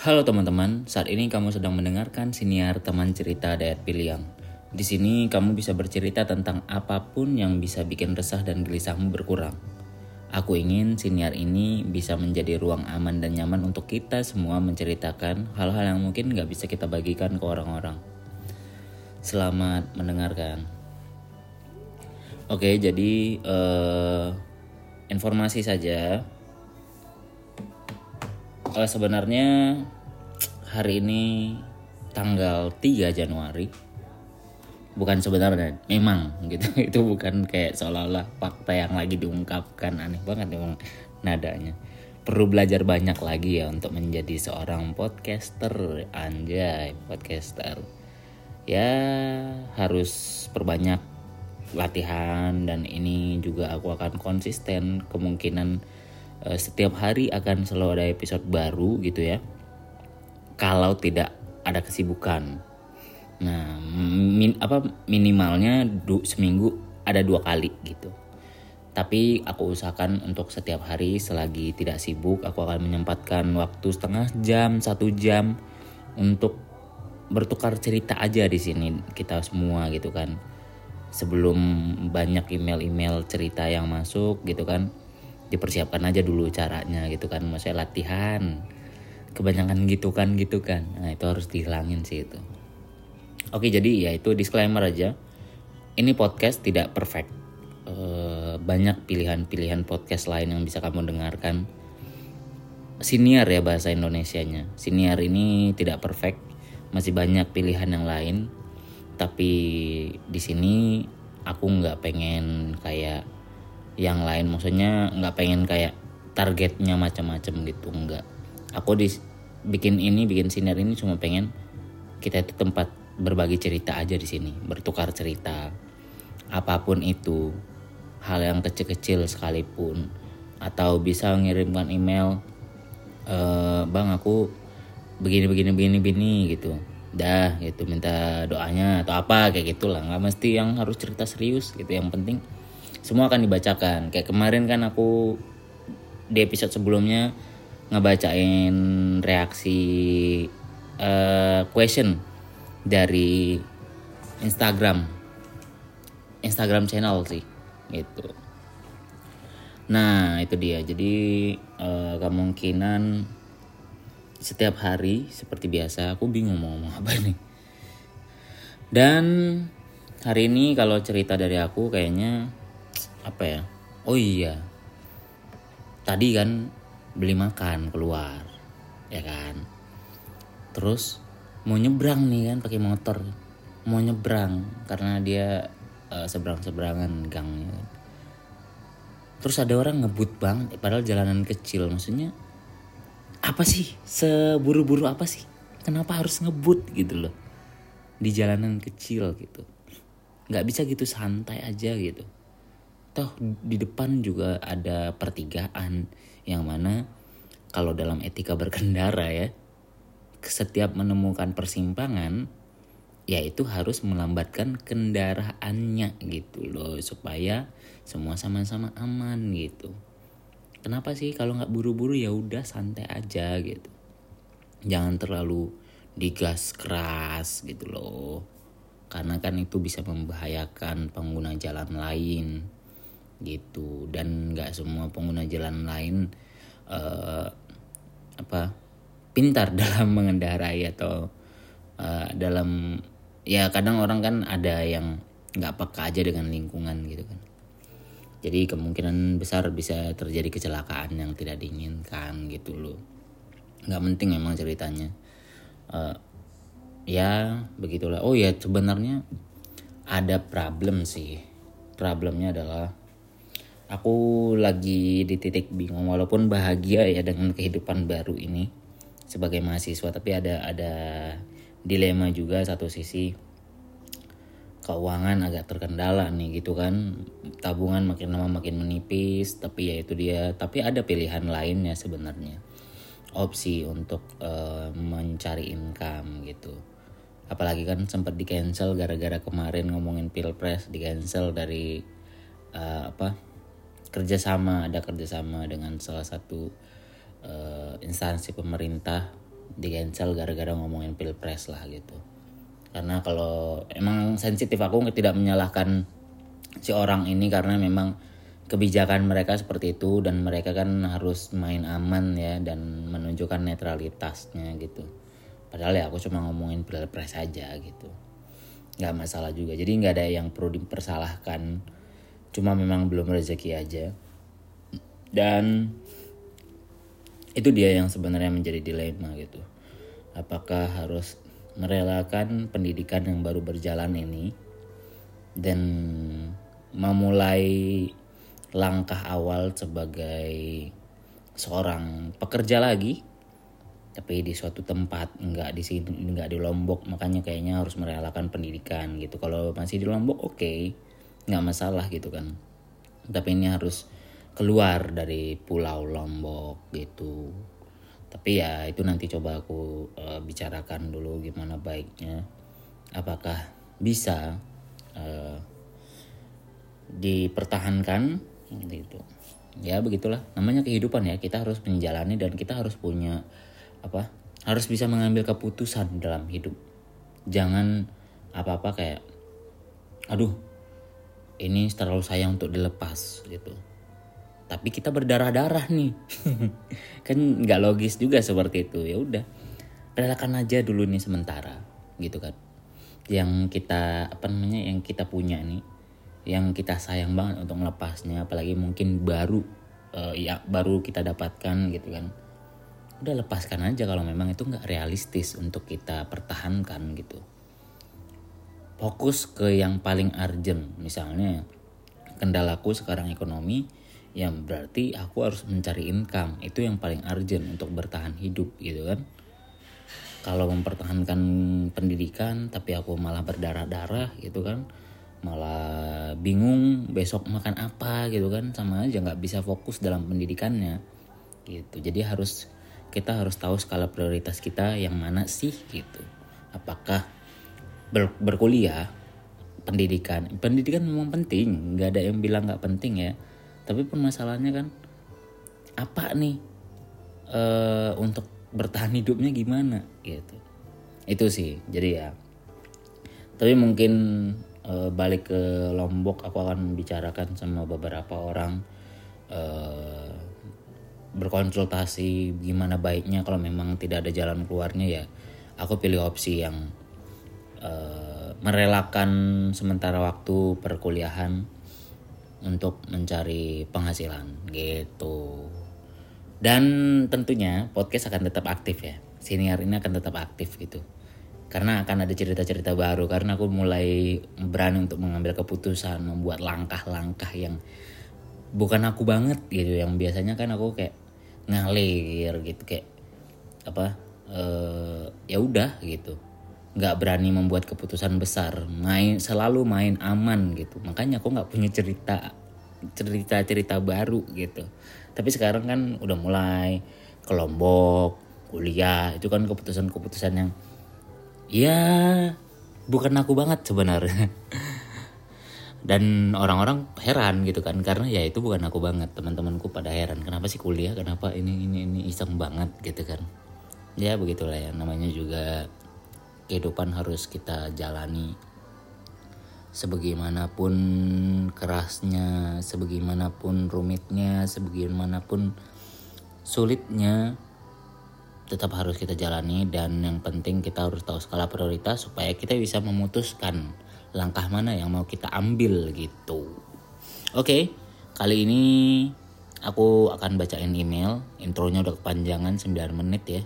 Halo teman-teman, saat ini kamu sedang mendengarkan siniar teman cerita Dayat Piliang. Di sini kamu bisa bercerita tentang apa pun yang bisa bikin resah dan gelisahmu berkurang. Aku ingin siniar ini bisa menjadi ruang aman dan nyaman untuk kita semua menceritakan hal-hal yang mungkin gak bisa kita bagikan ke orang-orang. Selamat mendengarkan. Oke, jadi uh, informasi saja uh, sebenarnya hari ini tanggal 3 Januari. Bukan sebenarnya memang gitu. Itu bukan kayak seolah-olah fakta yang lagi diungkapkan. Aneh banget memang nadanya. Perlu belajar banyak lagi ya untuk menjadi seorang podcaster. Anjay podcaster. Ya harus perbanyak latihan dan ini juga aku akan konsisten kemungkinan Eh, setiap hari akan selalu ada episode baru gitu ya. Kalau tidak ada kesibukan. Nah min, apa minimalnya du, seminggu ada dua kali gitu. Tapi aku usahakan untuk setiap hari selagi tidak sibuk aku akan menyempatkan waktu setengah jam satu jam untuk bertukar cerita aja di sini kita semua gitu kan. Sebelum banyak email-email cerita yang masuk gitu kan dipersiapkan aja dulu caranya gitu kan. Maksudnya latihan kebanyakan gitu kan gitu kan. Nah itu harus dihilangin sih itu. Oke jadi ya itu disclaimer aja. Ini podcast tidak perfect. E, banyak pilihan-pilihan podcast lain yang bisa kamu dengarkan. Siniar ya bahasa Indonesianya. Siniar ini tidak perfect. Masih banyak pilihan yang lain. Tapi di sini aku nggak pengen kayak yang lain. Maksudnya nggak pengen kayak targetnya macam-macam gitu nggak. Aku di bikin ini bikin sinar ini cuma pengen kita itu tempat berbagi cerita aja di sini bertukar cerita. Apa pun itu hal yang kecil-kecil sekalipun atau bisa mengirimkan email e, bang aku begini begini begini begini gitu. Dah gitu minta doanya atau apa kayak gitulah. Nggak mesti yang harus cerita serius gitu yang penting semua akan dibacakan. Kayak kemarin kan aku di episode sebelumnya ngebacain reaksi uh, question dari Instagram. Instagram channel sih gitu. Nah itu dia. Jadi uh, kemungkinan setiap hari seperti biasa aku bingung mau ngomong apa nih. Dan hari ini kalau cerita dari aku kayaknya apa ya? Oh iya. Tadi kan beli makan keluar ya kan? Terus mau nyebrang nih kan pakai motor. Mau nyebrang karena dia uh, seberang seberangan gangnya. Terus ada orang ngebut bang padahal jalanan kecil. Maksudnya apa sih? Seburu-buru apa sih? Kenapa harus ngebut gitu loh? Di jalanan kecil gitu. Nggak bisa gitu santai aja gitu toh di depan juga ada pertigaan yang mana kalau dalam etika berkendara ya setiap menemukan persimpangan ya itu harus melambatkan kendaraannya gitu loh supaya semua sama-sama aman gitu. Kenapa sih kalau nggak buru-buru ya udah santai aja gitu? Jangan terlalu digas keras gitu loh. Karena kan itu bisa membahayakan pengguna jalan lain gitu. Dan nggak semua pengguna jalan lain uh, apa pintar dalam mengendarai atau uh, dalam ya kadang orang kan ada yang nggak peka aja dengan lingkungan gitu kan. Jadi kemungkinan besar bisa terjadi kecelakaan yang tidak diinginkan gitu loh. Nggak penting memang ceritanya. Uh, ya begitulah. Oh ya sebenarnya ada problem sih. Problemnya adalah aku lagi di titik bingung walaupun bahagia ya dengan kehidupan baru ini sebagai mahasiswa tapi ada ada dilema juga satu sisi. Keuangan agak terkendala nih gitu kan. Tabungan makin lama makin menipis tapi ya itu dia. Tapi ada pilihan lainnya sebenarnya. Opsi untuk uh, mencari income gitu. Apalagi kan sempat di cancel gara-gara kemarin ngomongin pilpres di cancel dari uh, apa kerjasama ada kerjasama dengan salah satu uh, instansi pemerintah di cancel gara-gara ngomongin pilpres lah gitu. Karena kalau emang sensitif aku tidak menyalahkan si orang ini karena memang kebijakan mereka seperti itu dan mereka kan harus main aman ya dan menunjukkan netralitasnya gitu. Padahal ya aku cuma ngomongin pilpres aja gitu. Nggak masalah juga. Jadi nggak ada yang perlu dipersalahkan cuma memang belum rezeki aja. Dan itu dia yang sebenarnya menjadi dilema gitu. Apakah harus merelakan pendidikan yang baru berjalan ini dan memulai langkah awal sebagai seorang pekerja lagi tapi di suatu tempat nggak di sini nggak di Lombok. Makanya kayaknya harus merelakan pendidikan gitu. Kalau masih di Lombok oke. okay, nggak masalah gitu kan. Tapi ini harus keluar dari Pulau Lombok gitu. Tapi ya itu nanti coba aku uh, bicarakan dulu gimana baiknya. Apakah bisa uh, dipertahankan gitu. Ya begitulah. Namanya kehidupan ya. Kita harus menjalani dan kita harus punya apa harus bisa mengambil keputusan dalam hidup. Jangan apa-apa kayak aduh ini terlalu sayang untuk dilepas gitu. Tapi kita berdarah-darah nih. Kan nggak logis juga seperti itu. Ya udah relakan aja dulu nih sementara gitu kan. Yang kita apa namanya yang kita punya nih yang kita sayang banget untuk melepasnya apalagi mungkin baru uh, ya baru kita dapatkan gitu kan. Udah lepaskan aja kalau memang itu nggak realistis untuk kita pertahankan gitu fokus ke yang paling urgent. Misalnya kendalaku sekarang ekonomi yang berarti aku harus mencari income. Itu yang paling urgent untuk bertahan hidup gitu kan? Kalau mempertahankan pendidikan tapi aku malah berdarah-darah gitu kan? Malah bingung besok makan apa gitu kan? Sama aja nggak bisa fokus dalam pendidikannya gitu. Jadi harus kita harus tahu skala prioritas kita yang mana sih gitu. Apakah ber, berkuliah pendidikan. Pendidikan memang penting nggak ada yang bilang nggak penting ya. Tapi permasalahannya kan apa nih uh, untuk bertahan hidupnya gimana gitu. Itu sih jadi ya. Tapi mungkin uh, balik ke Lombok aku akan membicarakan sama beberapa orang uh, berkonsultasi gimana baiknya kalau memang tidak ada jalan keluarnya ya. Aku pilih opsi yang uh, merelakan sementara waktu perkuliahan untuk mencari penghasilan gitu. Dan tentunya podcast akan tetap aktif ya. Siniar ini akan tetap aktif gitu. Karena akan ada cerita-cerita baru karena aku mulai berani untuk mengambil keputusan membuat langkah-langkah yang bukan aku banget gitu. Yang biasanya kan aku kayak ngalir gitu kayak apa uh, ya udah gitu nggak berani membuat keputusan besar. Main selalu main aman gitu. Makanya aku nggak punya cerita cerita cerita baru gitu. Tapi sekarang kan udah mulai ke Lombok kuliah itu kan keputusan keputusan yang ya bukan aku banget sebenarnya. Dan orang-orang heran gitu kan karena ya itu bukan aku banget teman-temanku pada heran. Kenapa sih kuliah? Kenapa ini ini ini iseng banget gitu kan? Ya begitulah ya. Namanya juga kehidupan harus kita jalani sebagaimanapun kerasnya sebagaimanapun rumitnya sebagaimanapun sulitnya tetap harus kita jalani dan yang penting kita harus tahu skala prioritas supaya kita bisa memutuskan langkah mana yang mau kita ambil gitu. Oke, kali ini aku akan bacain email. Intronya udah kepanjangan 9 menit ya.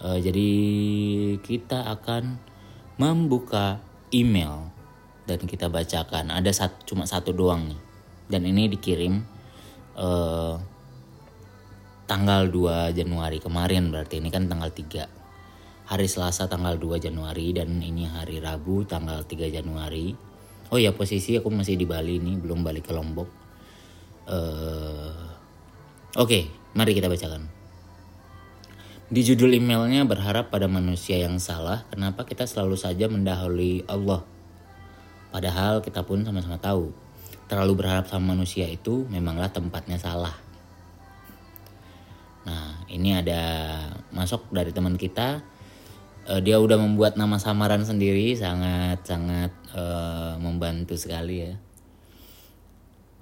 Uh, jadi kita akan membuka email dan kita bacakan. Ada satu, cuma satu doang nih. Dan ini dikirim uh, tanggal 2 Januari kemarin berarti ini kan tanggal 3 hari Selasa tanggal 2 Januari dan ini hari Rabu tanggal 3 Januari. Oh ya posisi aku masih di Bali nih, belum balik ke Lombok. Uh, Oke, okay, mari kita bacakan. Di judul emailnya berharap pada manusia yang salah, kenapa kita selalu saja mendahului Allah? Padahal kita pun sama-sama tahu, terlalu berharap sama manusia itu memanglah tempatnya salah. Nah, ini ada masuk dari teman kita uh, dia udah membuat nama samaran sendiri sangat sangat uh, membantu sekali ya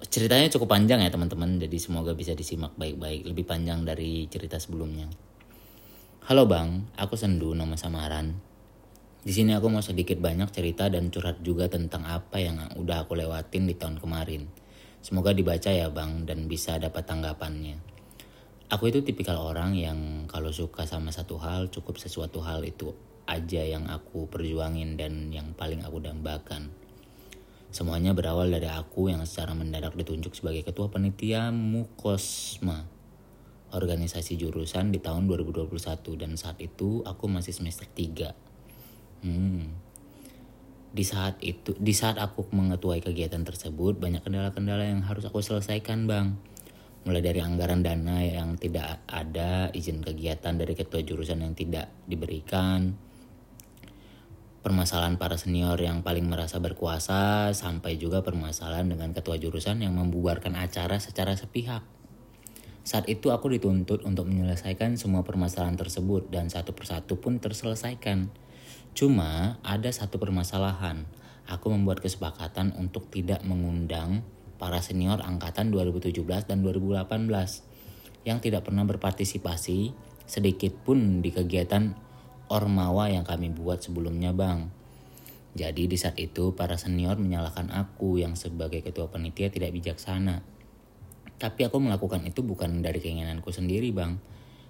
ceritanya cukup panjang ya teman-teman jadi semoga bisa disimak baik-baik lebih panjang dari cerita sebelumnya halo bang. Aku sendu nama samaran. Di sini aku mau sedikit banyak cerita dan curhat juga tentang apa yang udah aku lewatin di tahun kemarin. Semoga dibaca ya bang dan bisa dapat tanggapannya. Aku itu tipikal orang yang kalau suka sama satu hal cukup sesuatu hal itu aja yang aku perjuangin dan yang paling aku dambakan. Semuanya berawal dari aku yang secara mendadak ditunjuk sebagai ketua penitia Mukosma organisasi jurusan di tahun 2021 dan saat itu aku masih semester 3. Hmm. Di saat itu, di saat aku mengetuai kegiatan tersebut, banyak kendala-kendala yang harus aku selesaikan, Bang. Mulai dari anggaran dana yang tidak ada, izin kegiatan dari ketua jurusan yang tidak diberikan, permasalahan para senior yang paling merasa berkuasa sampai juga permasalahan dengan ketua jurusan yang membubarkan acara secara sepihak. Saat itu aku dituntut untuk menyelesaikan semua permasalahan tersebut dan satu persatu pun terselesaikan. Cuma ada satu permasalahan. Aku membuat kesepakatan untuk tidak mengundang para senior angkatan 2017 dan 2018 yang tidak pernah berpartisipasi sedikit pun di kegiatan ormawa yang kami buat sebelumnya bang. Jadi di saat itu para senior menyalahkan aku yang sebagai ketua panitia tidak bijaksana. Tapi aku melakukan itu bukan dari keinginanku sendiri bang.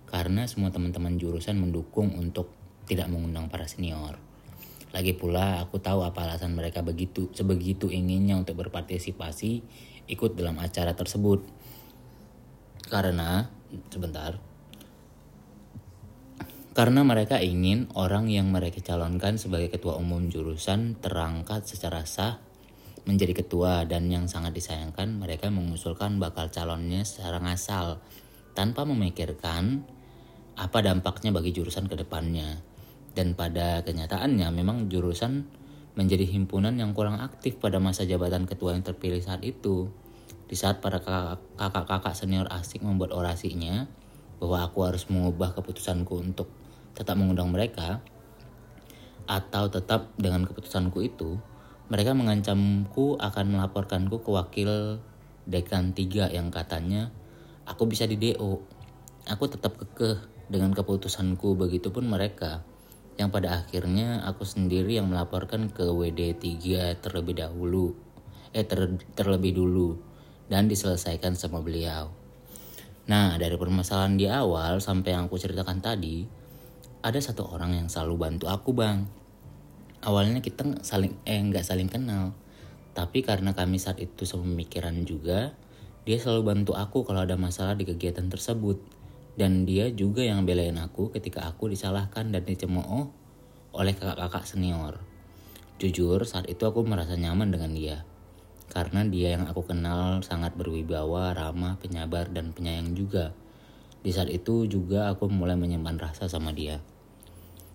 Karena semua teman-teman jurusan mendukung untuk tidak mengundang para senior. Lagi pula aku tahu apa alasan mereka begitu sebegitu inginnya untuk berpartisipasi ikut dalam acara tersebut. Karena sebentar karena mereka ingin orang yang mereka calonkan sebagai ketua umum jurusan terangkat secara sah menjadi ketua dan yang sangat disayangkan mereka mengusulkan bakal calonnya secara ngasal tanpa memikirkan apa dampaknya bagi jurusan ke depannya. Dan pada kenyataannya memang jurusan menjadi himpunan yang kurang aktif pada masa jabatan ketua yang terpilih saat itu. Di saat para kakak-kakak senior asik membuat orasinya bahwa aku harus mengubah keputusanku untuk tetap mengundang mereka atau tetap dengan keputusanku itu, mereka mengancamku akan melaporkanku ke wakil dekan 3 yang katanya aku bisa di DO. Aku tetap kekeh dengan keputusanku begitupun mereka yang pada akhirnya aku sendiri yang melaporkan ke WD 3 terlebih dahulu eh ter, terlebih dulu dan diselesaikan sama beliau. Nah, dari permasalahan di awal sampai yang aku ceritakan tadi, ada satu orang yang selalu bantu aku bang awalnya kita saling eh nggak saling kenal tapi karena kami saat itu sepemikiran juga dia selalu bantu aku kalau ada masalah di kegiatan tersebut dan dia juga yang belain aku ketika aku disalahkan dan dicemooh oleh kakak-kakak senior jujur saat itu aku merasa nyaman dengan dia karena dia yang aku kenal sangat berwibawa, ramah, penyabar, dan penyayang juga. Di saat itu juga aku mulai menyimpan rasa sama dia.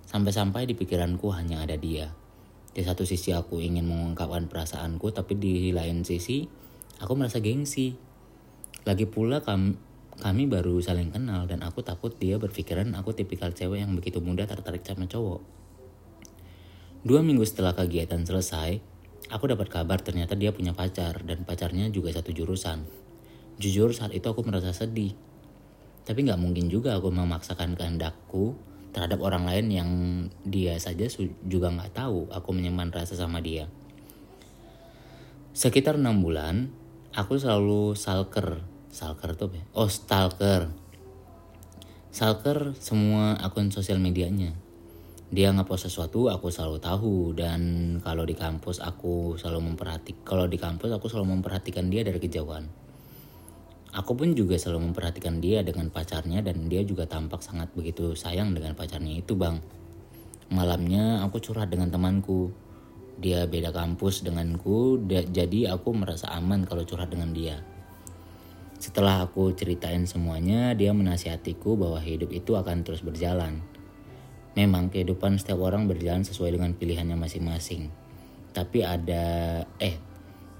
Sampai-sampai di pikiranku hanya ada dia. Di satu sisi aku ingin mengungkapkan perasaanku, tapi di lain sisi aku merasa gengsi. Lagi pula kami, kami baru saling kenal dan aku takut dia berpikiran aku tipikal cewek yang begitu mudah tertarik sama cowok. Dua minggu setelah kegiatan selesai, aku dapat kabar ternyata dia punya pacar dan pacarnya juga satu jurusan. Jujur saat itu aku merasa sedih tapi nggak mungkin juga aku memaksakan kehendakku terhadap orang lain yang dia saja juga nggak tahu aku menyimpan rasa sama dia. Sekitar enam bulan, aku selalu salker. Salker tuh ya? Oh, stalker. Salker semua akun sosial medianya. Dia ngepost sesuatu aku selalu tahu dan kalau di kampus aku selalu memperhatikan kalau di kampus aku selalu memperhatikan dia dari kejauhan Aku pun juga selalu memperhatikan dia dengan pacarnya dan dia juga tampak sangat begitu sayang dengan pacarnya itu bang. Malamnya aku curhat dengan temanku. Dia beda kampus denganku, jadi aku merasa aman kalau curhat dengan dia. Setelah aku ceritain semuanya, dia menasihatiku bahwa hidup itu akan terus berjalan. Memang kehidupan setiap orang berjalan sesuai dengan pilihannya masing-masing. Tapi ada, eh,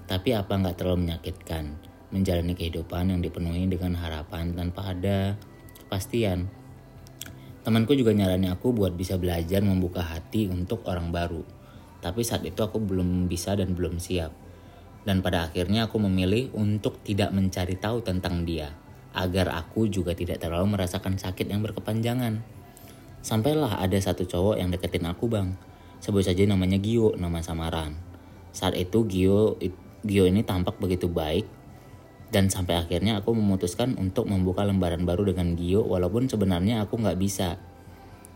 tapi apa nggak terlalu menyakitkan? Menjalani kehidupan yang dipenuhi dengan harapan tanpa ada kepastian. Temanku juga nyarani aku buat bisa belajar membuka hati untuk orang baru. Tapi saat itu aku belum bisa dan belum siap. Dan pada akhirnya aku memilih untuk tidak mencari tahu tentang dia. Agar aku juga tidak terlalu merasakan sakit yang berkepanjangan. Sampailah ada satu cowok yang deketin aku bang. Sebut saja namanya Gio, nama samaran. Saat itu Gio, Gio ini tampak begitu baik dan sampai akhirnya aku memutuskan untuk membuka lembaran baru dengan Gio walaupun sebenarnya aku nggak bisa.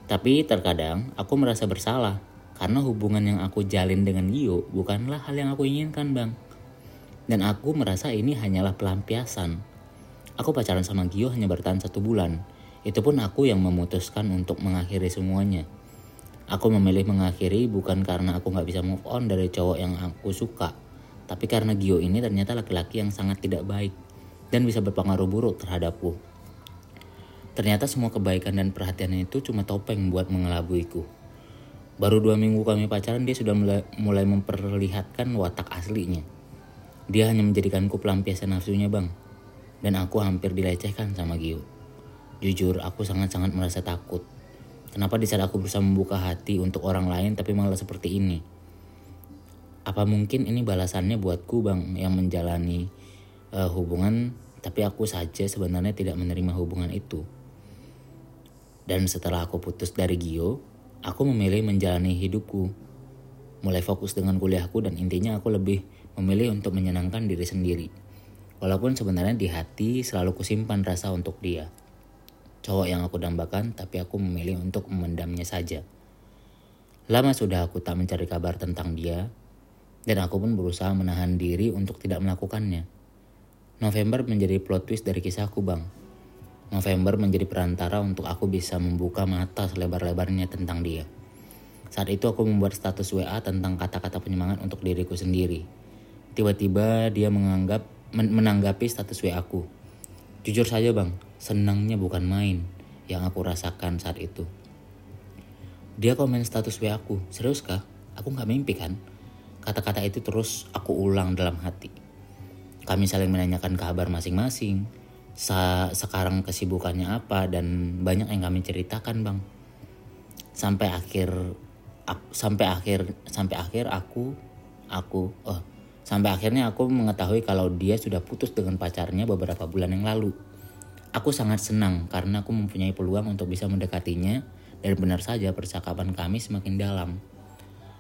Tapi terkadang aku merasa bersalah karena hubungan yang aku jalin dengan Gio bukanlah hal yang aku inginkan bang. Dan aku merasa ini hanyalah pelampiasan. Aku pacaran sama Gio hanya bertahan satu bulan. Itu pun aku yang memutuskan untuk mengakhiri semuanya. Aku memilih mengakhiri bukan karena aku nggak bisa move on dari cowok yang aku suka tapi karena Gio ini ternyata laki-laki yang sangat tidak baik dan bisa berpengaruh buruk terhadapku. Ternyata semua kebaikan dan perhatian itu cuma topeng buat mengelabuiku. Baru dua minggu kami pacaran dia sudah mulai, mulai memperlihatkan watak aslinya. Dia hanya menjadikanku pelampiasan nafsunya bang. Dan aku hampir dilecehkan sama Gio. Jujur aku sangat-sangat merasa takut. Kenapa di saat aku berusaha membuka hati untuk orang lain tapi malah seperti ini? Apa mungkin ini balasannya buatku bang yang menjalani uh, hubungan tapi aku saja sebenarnya tidak menerima hubungan itu. Dan setelah aku putus dari Gio aku memilih menjalani hidupku. Mulai fokus dengan kuliahku dan intinya aku lebih memilih untuk menyenangkan diri sendiri. Walaupun sebenarnya di hati selalu kusimpan rasa untuk dia. Cowok yang aku dambakan tapi aku memilih untuk memendamnya saja. Lama sudah aku tak mencari kabar tentang dia, dan aku pun berusaha menahan diri untuk tidak melakukannya. November menjadi plot twist dari kisahku bang. November menjadi perantara untuk aku bisa membuka mata selebar-lebarnya tentang dia. Saat itu aku membuat status WA tentang kata-kata penyemangat untuk diriku sendiri. Tiba-tiba dia menganggap men menanggapi status WA aku. Jujur saja bang, senangnya bukan main yang aku rasakan saat itu. Dia komen status WA aku, serius kah? Aku nggak mimpi kan? Kata-kata itu terus aku ulang dalam hati. Kami saling menanyakan kabar masing-masing. Sa sekarang kesibukannya apa dan banyak yang kami ceritakan, Bang. Sampai akhir sampai akhir sampai akhir aku aku oh sampai akhirnya aku mengetahui kalau dia sudah putus dengan pacarnya beberapa bulan yang lalu. Aku sangat senang karena aku mempunyai peluang untuk bisa mendekatinya dan benar saja percakapan kami semakin dalam.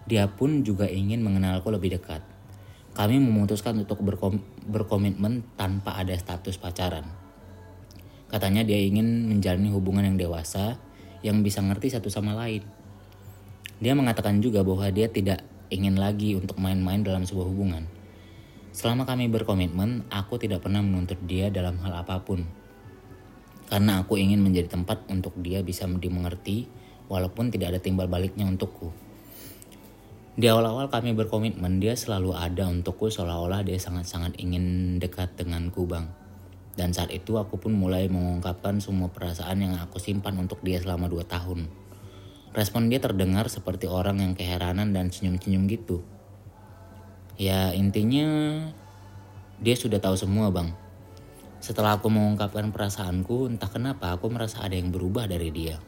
Dia pun juga ingin mengenalku lebih dekat. Kami memutuskan untuk berkom berkomitmen tanpa ada status pacaran. Katanya dia ingin menjalani hubungan yang dewasa yang bisa ngerti satu sama lain. Dia mengatakan juga bahwa dia tidak ingin lagi untuk main-main dalam sebuah hubungan. Selama kami berkomitmen, aku tidak pernah menuntut dia dalam hal apa pun. Karena aku ingin menjadi tempat untuk dia bisa dimengerti walaupun tidak ada timbal baliknya untukku. Di awal-awal kami berkomitmen, dia selalu ada untukku seolah-olah dia sangat-sangat ingin dekat denganku bang. Dan saat itu aku pun mulai mengungkapkan semua perasaan yang aku simpan untuk dia selama 2 tahun. Respon dia terdengar seperti orang yang keheranan dan senyum-senyum gitu. Ya intinya dia sudah tahu semua bang. Setelah aku mengungkapkan perasaanku, entah kenapa aku merasa ada yang berubah dari dia.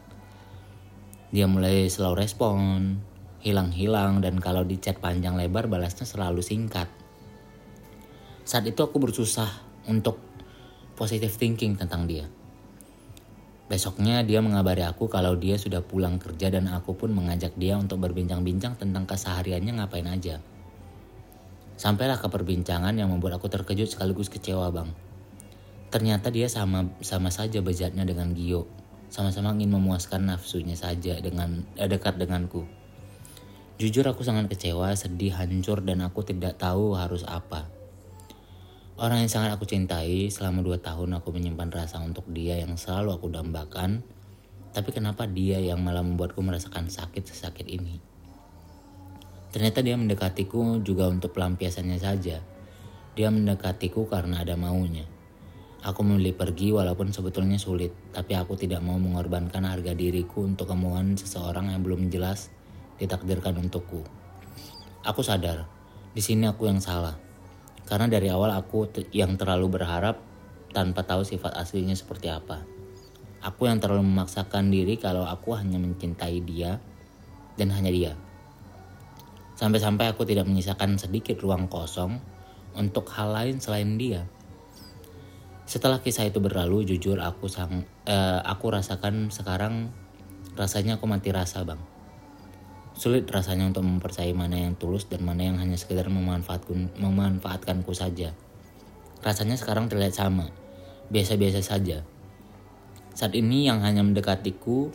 Dia mulai slow respon, hilang-hilang dan kalau di chat panjang lebar balasnya selalu singkat. Saat itu aku bersusah untuk positive thinking tentang dia. Besoknya dia mengabari aku kalau dia sudah pulang kerja dan aku pun mengajak dia untuk berbincang-bincang tentang kesehariannya ngapain aja. Sampailah ke perbincangan yang membuat aku terkejut sekaligus kecewa bang. Ternyata dia sama sama saja bejatnya dengan Gio. Sama-sama ingin memuaskan nafsunya saja dengan eh, dekat denganku. Jujur aku sangat kecewa, sedih, hancur, dan aku tidak tahu harus apa. Orang yang sangat aku cintai, selama dua tahun aku menyimpan rasa untuk dia yang selalu aku dambakan, tapi kenapa dia yang malah membuatku merasakan sakit sesakit ini? Ternyata dia mendekatiku juga untuk pelampiasannya saja. Dia mendekatiku karena ada maunya. Aku memilih pergi walaupun sebetulnya sulit, tapi aku tidak mau mengorbankan harga diriku untuk kemauan seseorang yang belum jelas ditakdirkan untukku. Aku sadar, di sini aku yang salah. Karena dari awal aku yang terlalu berharap tanpa tahu sifat aslinya seperti apa. Aku yang terlalu memaksakan diri kalau aku hanya mencintai dia dan hanya dia. Sampai-sampai aku tidak menyisakan sedikit ruang kosong untuk hal lain selain dia. Setelah kisah itu berlalu, jujur aku sang, uh, aku rasakan sekarang rasanya aku mati rasa bang. Sulit rasanya untuk mempercayai mana yang tulus dan mana yang hanya sekedar memanfaatkan, memanfaatkanku saja. Rasanya sekarang terlihat sama, biasa-biasa saja. Saat ini yang hanya mendekatiku,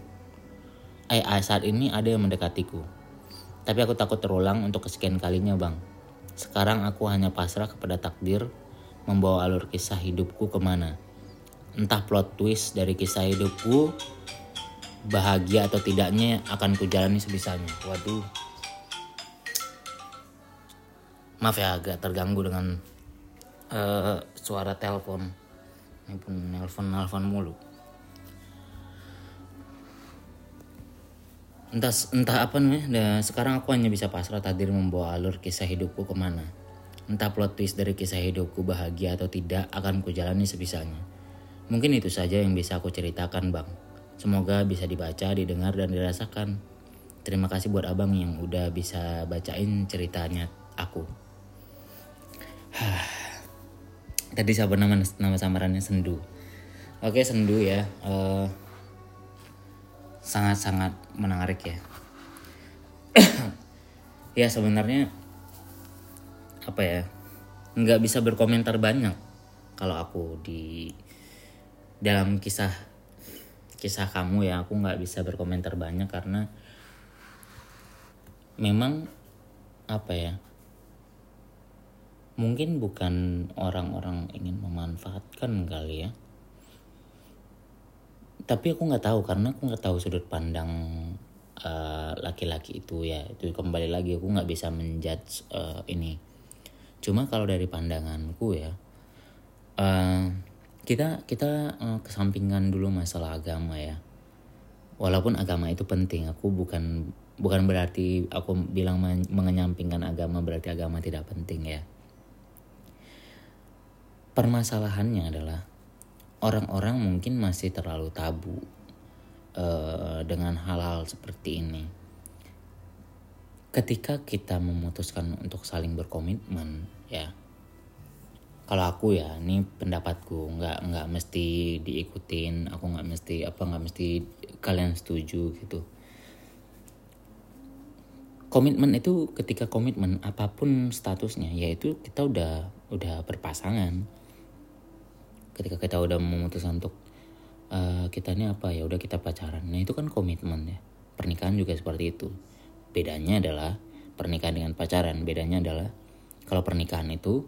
eh saat ini ada yang mendekatiku. Tapi aku takut terulang untuk kesekian kalinya bang. Sekarang aku hanya pasrah kepada takdir membawa alur kisah hidupku ke mana. Entah plot twist dari kisah hidupku bahagia atau tidaknya akan kujalani sebisanya. Waduh. Maaf ya agak terganggu dengan uh, suara telepon. Ini pun nelpon-nelpon mulu. entah entah apa nih dan sekarang aku hanya bisa pasrah takdir membawa alur kisah hidupku ke mana entah plot twist dari kisah hidupku bahagia atau tidak akan kujalani sebisanya mungkin itu saja yang bisa aku ceritakan bang semoga bisa dibaca didengar dan dirasakan. Terima kasih buat abang yang udah bisa bacain ceritanya aku. Tadi siapa nama nama samarannya? Sendu. Oke sendu ya. Uh, sangat-sangat menarik ya. Ya sebenarnya apa ya? Nggak bisa berkomentar banyak kalau aku di dalam kisah kisah kamu ya aku nggak bisa berkomentar banyak karena memang apa ya mungkin bukan orang-orang ingin memanfaatkan kali ya. Tapi aku nggak tahu karena aku nggak tahu sudut pandang eh, laki-laki uh, itu ya. Itu kembali lagi aku nggak bisa menjudge uh, ini. Cuma kalau dari pandanganku ya uh, kita kita uh, kesampingkan dulu masalah agama ya walaupun agama itu penting aku bukan bukan berarti aku bilang mengenyampingkan agama berarti agama tidak penting ya permasalahannya adalah orang-orang mungkin masih terlalu tabu uh, dengan hal-hal seperti ini. Ketika kita memutuskan untuk saling berkomitmen, ya, kalau aku ya, ini pendapatku, nggak nggak mesti diikutin, aku nggak mesti apa nggak mesti kalian setuju gitu. Komitmen itu ketika komitmen apa pun statusnya, yaitu kita udah udah berpasangan. Ketika kita udah memutuskan untuk uh, kita ini apa ya udah kita pacaran. Nah itu kan komitmen ya. Pernikahan juga seperti itu. Bedanya adalah pernikahan dengan pacaran. Bedanya adalah kalau pernikahan itu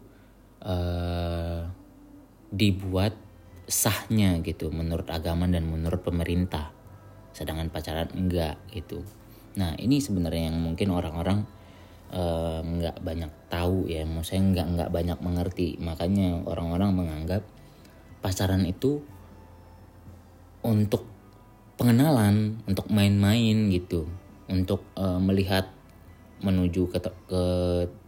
uh, dibuat sahnya gitu menurut agama dan menurut pemerintah. Sedangkan pacaran enggak gitu. Nah ini sebenarnya yang mungkin orang-orang uh, banyak tahu ya. Maksudnya nggak nggak banyak mengerti. Makanya orang-orang menganggap pacaran itu untuk pengenalan, untuk main-main gitu, untuk uh, melihat menuju ke, ke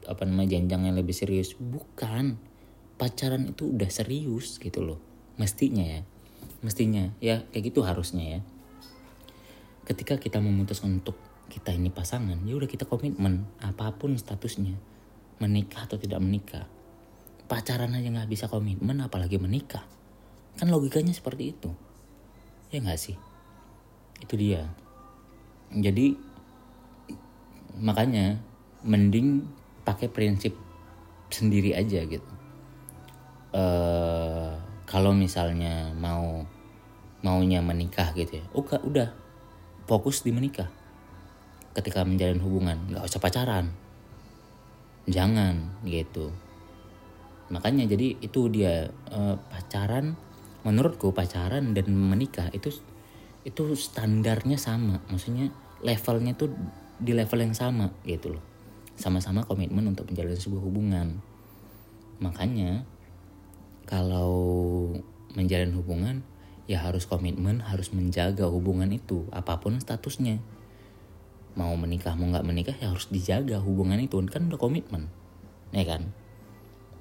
apa namanya jenjang yang lebih serius. Bukan, pacaran itu udah serius gitu loh, mestinya ya, mestinya ya kayak gitu harusnya ya. Ketika kita memutuskan untuk kita ini pasangan, ya udah kita komitmen apa pun statusnya, menikah atau tidak menikah. Pacaran aja nggak bisa komitmen, apalagi menikah Kan logikanya seperti itu. Ya nggak sih? Itu dia. Jadi makanya mending pakai prinsip sendiri aja gitu. Uh, kalau misalnya mau maunya menikah gitu ya, udah udah fokus di menikah. Ketika menjalin hubungan, nggak usah pacaran, jangan gitu. Makanya jadi itu dia uh, pacaran menurutku pacaran dan menikah itu itu standarnya sama maksudnya levelnya tuh di level yang sama gitu loh. Sama-sama komitmen untuk menjalin sebuah hubungan. Makanya kalau menjalin hubungan ya harus komitmen harus menjaga hubungan itu apa pun statusnya. Mau menikah mau nggak menikah ya harus dijaga hubungan itu. Kan udah komitmen ya kan?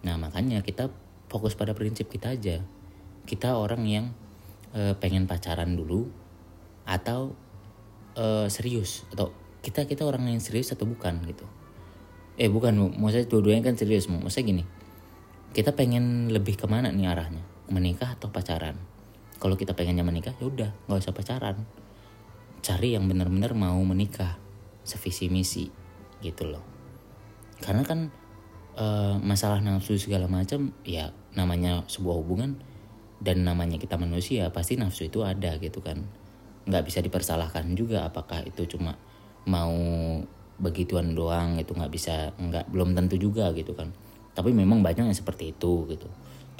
Nah makanya kita fokus pada prinsip kita aja. Kita orang yang uh, pengen pacaran dulu atau uh, serius atau kita kita orang yang serius atau bukan gitu. Eh bukan maksudnya dua-duanya kan serius maksudnya gini kita pengen lebih ke mana nih arahnya? Menikah atau pacaran? Kalau kita pengennya menikah ya udah nggak usah pacaran. Cari yang benar-benar mau menikah sevisi misi gitu loh. Karena kan e, masalah nafsu segala macam ya namanya sebuah hubungan dan namanya kita manusia pasti nafsu itu ada gitu kan. Nggak bisa dipersalahkan juga apakah itu cuma mau begituan doang itu nggak bisa nggak belum tentu juga gitu kan. Tapi memang banyak yang seperti itu gitu.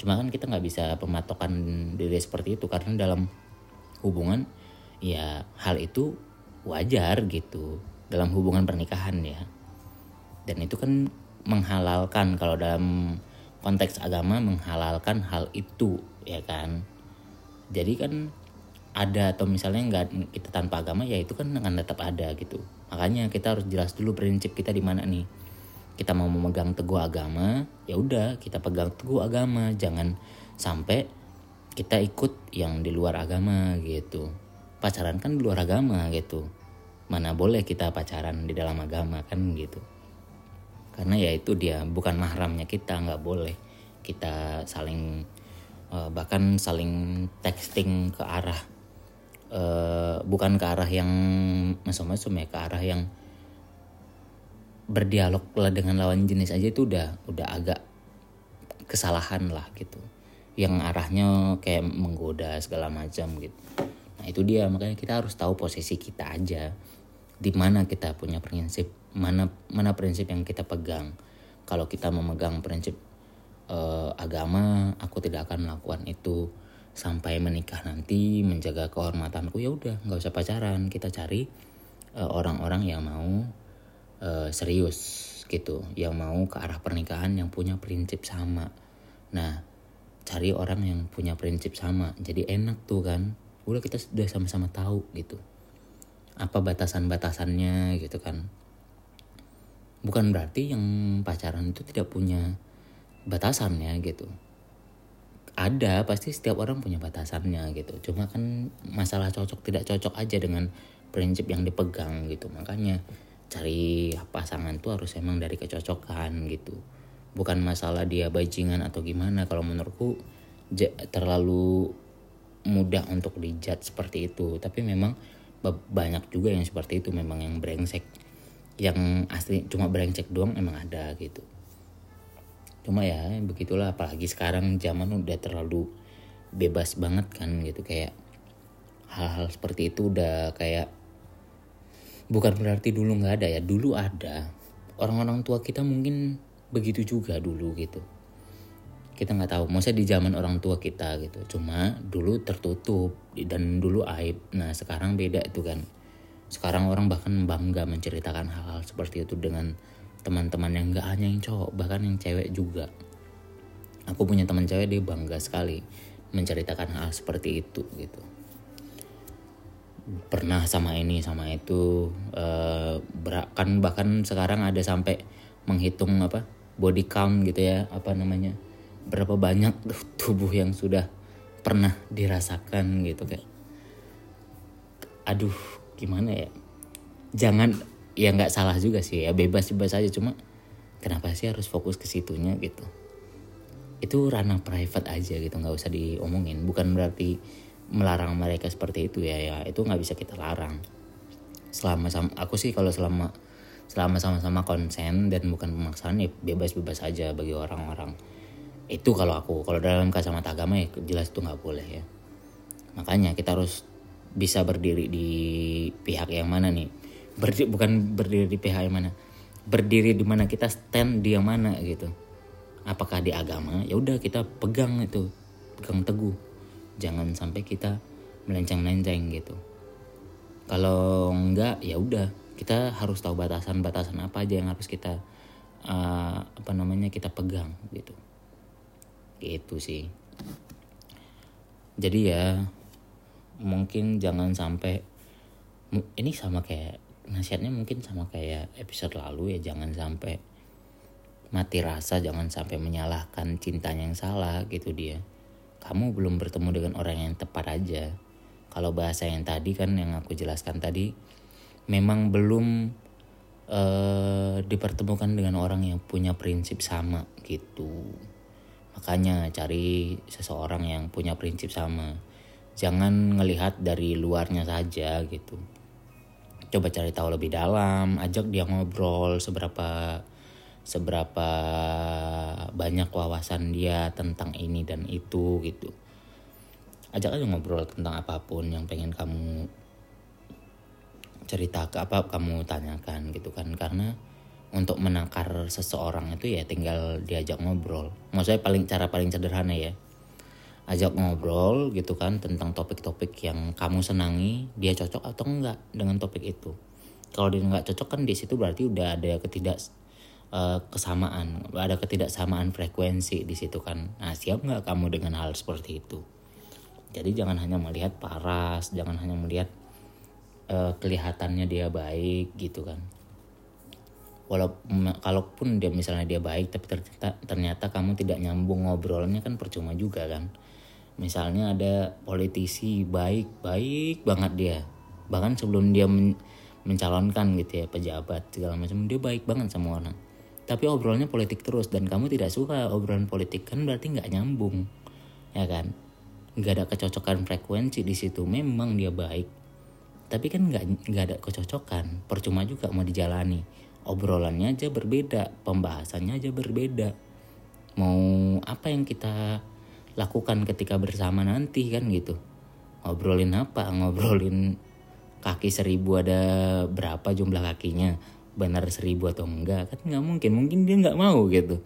Cuma kan kita nggak bisa pematokan diri seperti itu karena dalam hubungan ya hal itu wajar gitu dalam hubungan pernikahan ya. Dan itu kan menghalalkan kalau dalam konteks agama menghalalkan hal itu ya kan. Jadi kan ada atau misalnya nggak kita tanpa agama ya itu kan akan tetap ada gitu. Makanya kita harus jelas dulu prinsip kita di mana nih. Kita mau memegang teguh agama ya udah kita pegang teguh agama. Jangan sampai kita ikut yang di luar agama gitu. Pacaran kan di luar agama gitu. Mana boleh kita pacaran di dalam agama kan gitu. Karena ya itu dia bukan mahramnya kita nggak boleh kita saling uh, bahkan saling texting ke arah uh, bukan ke arah yang mesum-mesum ya ke arah yang berdialog lah dengan lawan jenis aja itu udah udah agak kesalahan lah gitu. Yang arahnya kayak menggoda segala macam gitu. Nah itu dia. Makanya kita harus tahu posisi kita aja. Di mana kita punya prinsip mana mana prinsip yang kita pegang. Kalau kita memegang prinsip uh, agama aku tidak akan melakukan itu sampai menikah nanti menjaga kehormatanku ya udah nggak usah pacaran. Kita cari eh, orang-orang uh, yang mau uh, serius gitu yang mau ke arah pernikahan yang punya prinsip sama. Nah cari orang yang punya prinsip sama jadi enak tuh kan. Udah kita sudah sama-sama tahu gitu apa batasan-batasannya gitu kan. Bukan berarti yang pacaran itu tidak punya batasannya gitu ada pasti setiap orang punya batasannya gitu. Cuma kan masalah cocok tidak cocok aja dengan prinsip yang dipegang gitu. Makanya cari pasangan tuh harus emang dari kecocokan gitu. Bukan masalah dia bajingan atau gimana. Kalau menurutku terlalu mudah untuk dijat seperti itu. Tapi memang banyak juga yang seperti itu. Memang yang brengsek yang asli cuma brengsek doang emang ada gitu cuma ya begitulah. Apalagi sekarang zaman udah terlalu bebas banget kan gitu. Kayak hal-hal seperti itu udah kayak bukan berarti dulu nggak ada ya. Dulu ada. Orang-orang tua kita mungkin begitu juga dulu gitu. Kita nggak tahu. Maksudnya di zaman orang tua kita gitu. Cuma dulu tertutup. Dan dulu aib. Nah sekarang beda itu kan. Sekarang orang bahkan bangga menceritakan hal-hal seperti itu dengan teman-teman yang gak hanya yang cowok bahkan yang cewek juga. Aku punya teman cewek dia bangga sekali menceritakan hal seperti itu gitu. Pernah sama ini sama itu uh, kan bahkan sekarang ada sampai menghitung apa body count gitu ya apa namanya berapa banyak tubuh yang sudah pernah dirasakan gitu kayak. Aduh gimana ya? Jangan ya nggak salah juga sih ya bebas bebas aja. Cuma kenapa sih harus fokus ke situnya gitu? Itu ranah private aja gitu nggak usah diomongin. Bukan berarti melarang mereka seperti itu ya ya itu nggak bisa kita larang. Selama sama aku sih kalau selama selama sama-sama konsen dan bukan pemaksaan ya bebas-bebas aja bagi orang-orang. Itu kalau aku kalau dalam kacamata agama ya jelas itu nggak boleh ya. Makanya kita harus bisa berdiri di pihak yang mana nih berdiri bukan berdiri di pihak yang mana? Berdiri di mana kita stand di yang mana gitu. Apakah di agama? Ya udah kita pegang itu pegang teguh. Jangan sampai kita melenceng-lenceng gitu. Kalau enggak ya udah. Kita harus tahu batasan-batasan apa aja yang harus kita uh, apa namanya kita pegang gitu. Gitu sih. Jadi ya mungkin jangan sampai ini sama kayak nasihatnya mungkin sama kayak episode lalu ya jangan sampai mati rasa jangan sampai menyalahkan cintanya yang salah gitu dia. Kamu belum bertemu dengan orang yang tepat aja. Kalau bahasa yang tadi kan yang aku jelaskan tadi memang belum uh, dipertemukan dengan orang yang punya prinsip sama gitu. Makanya cari seseorang yang punya prinsip sama. Jangan ngelihat dari luarnya saja gitu coba cari tahu lebih dalam ajak dia ngobrol seberapa seberapa banyak wawasan dia tentang ini dan itu gitu. Ajak aja ngobrol tentang apa pun yang pengen kamu cerita ke apa kamu tanyakan gitu kan. Karena untuk menakar seseorang itu ya tinggal diajak ngobrol. Maksudnya paling cara paling sederhana ya ajak ngobrol gitu kan tentang topik-topik yang kamu senangi dia cocok atau enggak dengan topik itu. Kalau dia enggak cocok kan di situ berarti udah ada ketidak uh, kesamaan ada ketidaksamaan frekuensi di situ kan. Nah siap nggak kamu dengan hal seperti itu? Jadi jangan hanya melihat paras jangan hanya melihat uh, kelihatannya dia baik gitu kan. Walaupun kalaupun dia misalnya dia baik tapi ternyata ternyata kamu tidak nyambung ngobrolnya kan percuma juga kan misalnya ada politisi baik baik banget dia. Bahkan sebelum dia men mencalonkan gitu ya pejabat segala macam dia baik banget sama orang. Tapi obrolnya politik terus dan kamu tidak suka obrolan politik kan berarti nggak nyambung ya kan? Nggak ada kecocokan frekuensi di situ memang dia baik. Tapi kan nggak nggak ada kecocokan percuma juga mau dijalani. Obrolannya aja berbeda pembahasannya aja berbeda. Mau apa yang kita lakukan ketika bersama nanti kan gitu. Ngobrolin apa? Ngobrolin kaki seribu ada berapa jumlah kakinya? Benar seribu atau enggak? Kan nggak mungkin. Mungkin dia nggak mau gitu.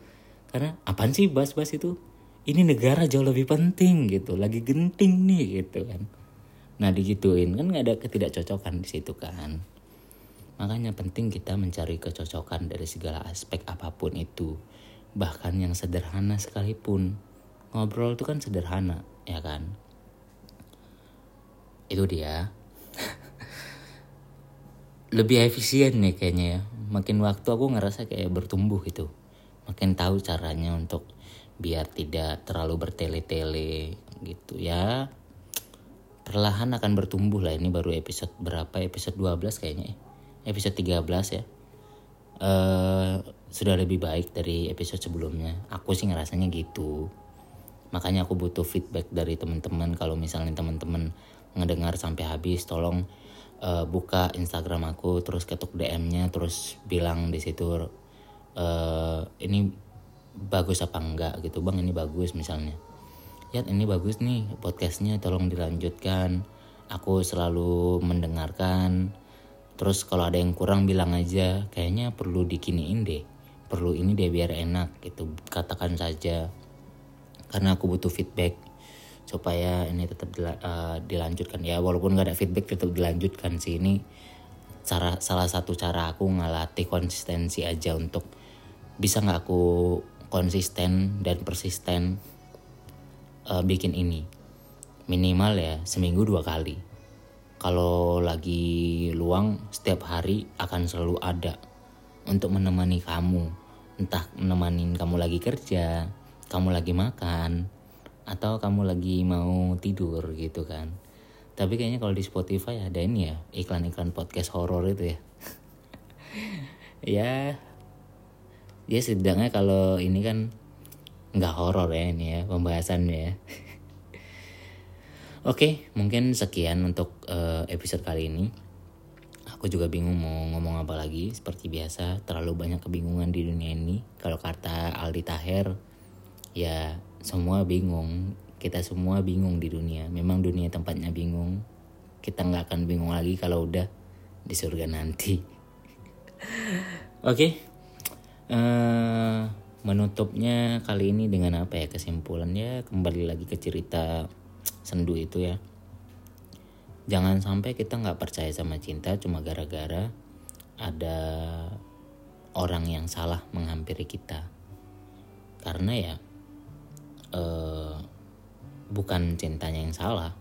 Karena apaan sih bas-bas itu? Ini negara jauh lebih penting gitu. Lagi genting nih gitu kan. Nah digituin. Kan nggak ada ketidakcocokan di situ kan. Makanya penting kita mencari kecocokan dari segala aspek apa pun itu. Bahkan yang sederhana sekalipun ngobrol itu kan sederhana ya kan? Itu dia. Lebih efisien nih kayaknya ya. Makin waktu aku ngerasa kayak bertumbuh gitu. Makin tahu caranya untuk biar tidak terlalu bertele-tele gitu ya. Perlahan akan bertumbuh lah. Ini baru episode berapa? Episode 12 kayaknya ya. episode 13 ya. Uh, sudah lebih baik dari episode sebelumnya. Aku sih ngerasanya gitu makanya aku butuh feedback dari teman-teman. Kalau misalnya teman-teman ngedengar sampai habis tolong uh, buka Instagram aku terus ketuk DM-nya terus bilang di situ uh, ini bagus apa enggak? Gitu. Bang ini bagus misalnya. Ya ini bagus nih podcastnya tolong dilanjutkan. Aku selalu mendengarkan. Terus kalau ada yang kurang bilang aja. Kayaknya perlu dikiniin deh. Perlu ini deh biar enak gitu. Katakan saja karena aku butuh feedback supaya ini tetap dila, uh, dilanjutkan. Ya walaupun gak ada feedback tetap dilanjutkan sih. Ini cara salah satu cara aku ngelatih konsistensi aja untuk bisa nggak aku konsisten dan persisten uh, bikin ini. Minimal ya seminggu dua kali. Kalau lagi luang setiap hari akan selalu ada untuk menemani kamu. Entah menemani kamu lagi kerja kamu lagi makan atau kamu lagi mau tidur gitu kan tapi kayaknya kalau di Spotify ada ini ya iklan-iklan podcast horor itu ya ya ya setidaknya kalau ini kan nggak horor ya ini ya pembahasannya ya. Oke, mungkin sekian untuk uh, episode kali ini. Aku juga bingung mau ngomong apa lagi. Seperti biasa, terlalu banyak kebingungan di dunia ini. Kalau kata Aldi Taher, ya semua bingung. Kita semua bingung di dunia. Memang dunia tempatnya bingung. Kita nggak akan bingung lagi kalau udah di surga nanti. Oke, okay. uh, eh, menutupnya kali ini dengan apa ya kesimpulannya kembali lagi ke cerita sendu itu ya jangan sampai kita nggak percaya sama cinta cuma gara-gara ada orang yang salah menghampiri kita karena ya eh, bukan cintanya yang salah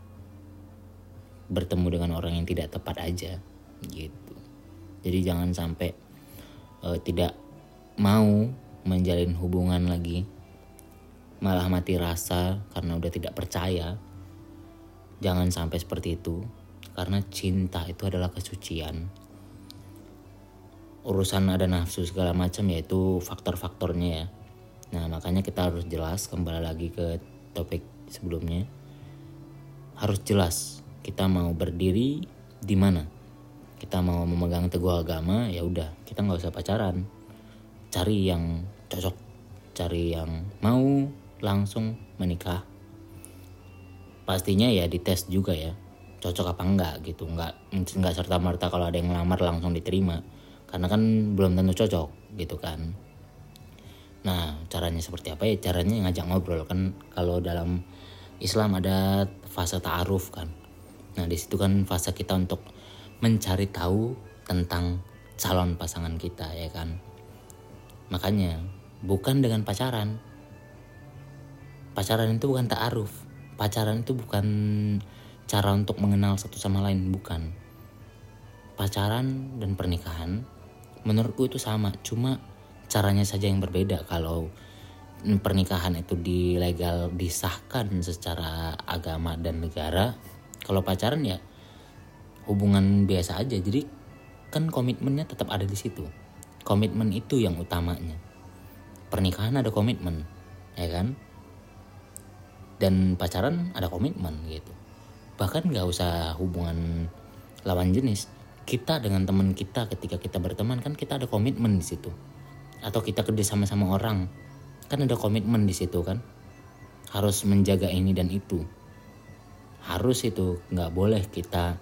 bertemu dengan orang yang tidak tepat aja gitu jadi jangan sampai eh, tidak mau menjalin hubungan lagi malah mati rasa karena udah tidak percaya. Jangan sampai seperti itu, karena cinta itu adalah kesucian. Urusan ada nafsu segala macam yaitu faktor-faktornya ya. Nah makanya kita harus jelas kembali lagi ke topik sebelumnya. Harus jelas kita mau berdiri di mana. Kita mau memegang teguh agama ya udah kita nggak usah pacaran. Cari yang cocok, cari yang mau langsung menikah pastinya ya dites juga ya cocok apa enggak gitu nggak nggak serta merta kalau ada yang ngelamar langsung diterima karena kan belum tentu cocok gitu kan nah caranya seperti apa ya? Caranya ngajak ngobrol kan. Kalau dalam Islam ada fase ta'aruf kan. Nah di situ kan fase kita untuk mencari tahu tentang calon pasangan kita ya kan? Makanya bukan dengan pacaran. Pacaran itu bukan ta'aruf. Pacaran itu bukan cara untuk mengenal satu sama lain bukan. Pacaran dan pernikahan menurutku itu sama. Cuma caranya saja yang berbeda. Kalau pernikahan itu dilegal disahkan secara agama dan negara kalau pacaran ya hubungan biasa aja. Jadi kan komitmennya tetap ada di situ. Komitmen itu yang utamanya. Pernikahan ada komitmen ya kan? Dan pacaran ada komitmen gitu. Bahkan nggak usah hubungan lawan jenis. Kita dengan teman kita ketika kita berteman kan kita ada komitmen di situ atau kita kerja sama sama orang. Kan ada komitmen di situ kan. Harus menjaga ini dan itu. Harus itu nggak boleh kita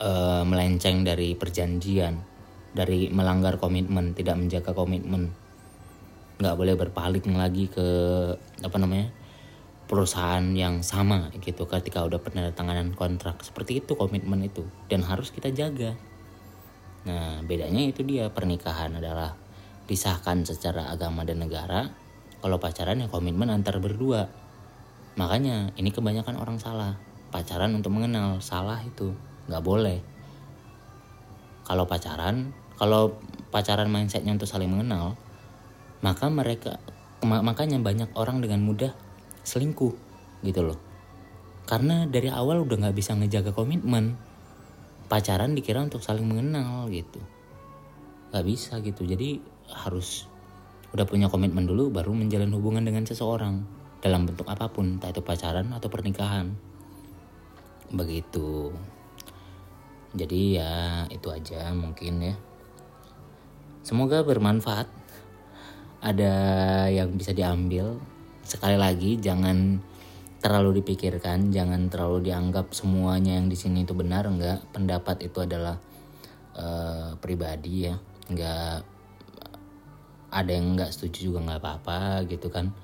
uh, melenceng dari perjanjian dari melanggar komitmen tidak menjaga komitmen. Nggak boleh berpaling lagi ke apa namanya perusahaan yang sama gitu ketika udah penandatanganan kontrak. Seperti itu komitmen itu. Dan harus kita jaga. Nah bedanya itu dia pernikahan adalah disahkan secara agama dan negara kalau pacaran ya komitmen antar berdua. Makanya ini kebanyakan orang salah. Pacaran untuk mengenal salah itu nggak boleh. Kalau pacaran kalau pacaran mindsetnya untuk saling mengenal maka mereka makanya banyak orang dengan mudah selingkuh gitu loh. Karena dari awal udah nggak bisa ngejaga komitmen. Pacaran dikira untuk saling mengenal gitu. Nggak bisa gitu. Jadi harus udah punya komitmen dulu baru menjalin hubungan dengan seseorang dalam bentuk apa pun entah itu pacaran atau pernikahan. Begitu. Jadi ya itu aja mungkin ya. Semoga bermanfaat. Ada yang bisa diambil. Sekali lagi jangan terlalu dipikirkan, jangan terlalu dianggap semuanya yang di sini itu benar enggak. Pendapat itu adalah uh, pribadi ya, enggak ada yang enggak setuju juga nggak apa-apa gitu kan.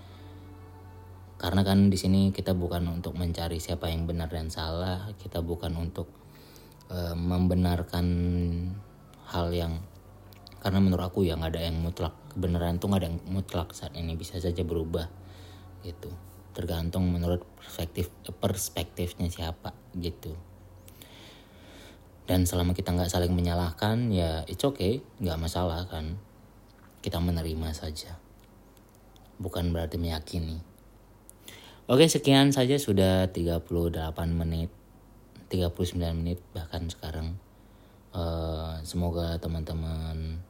Karena kan di sini kita bukan untuk mencari siapa yang benar dan salah, kita bukan untuk uh, membenarkan hal yang karena menurut aku ya nggak ada yang mutlak kebenaran tuh nggak ada yang mutlak saat ini bisa saja berubah gitu. Tergantung menurut perspektif perspektifnya siapa gitu. Dan selama kita nggak saling menyalahkan ya it's okay nggak masalah kan kita menerima saja. Bukan berarti meyakini. Oke sekian saja sudah 38 menit 39 menit bahkan sekarang. Uh, semoga teman-teman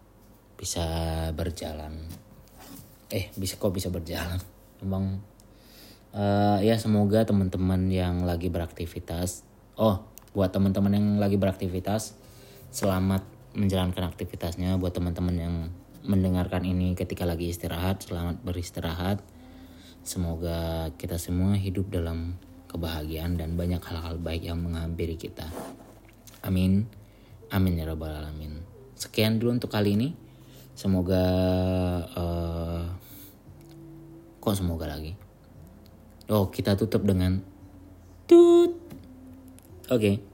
bisa berjalan. Eh bisa kok bisa berjalan? Emang uh, ya semoga teman-teman yang lagi beraktivitas oh buat teman-teman yang lagi beraktivitas selamat menjalankan aktivitasnya. Buat teman-teman yang mendengarkan ini ketika lagi istirahat selamat beristirahat semoga kita semua hidup dalam kebahagiaan dan banyak hal-hal baik yang menghampiri kita amin amin ya rabbal alamin sekian dulu untuk kali ini semoga uh, Kok semoga lagi? Oh, kita tutup dengan tut. Oke. Okay.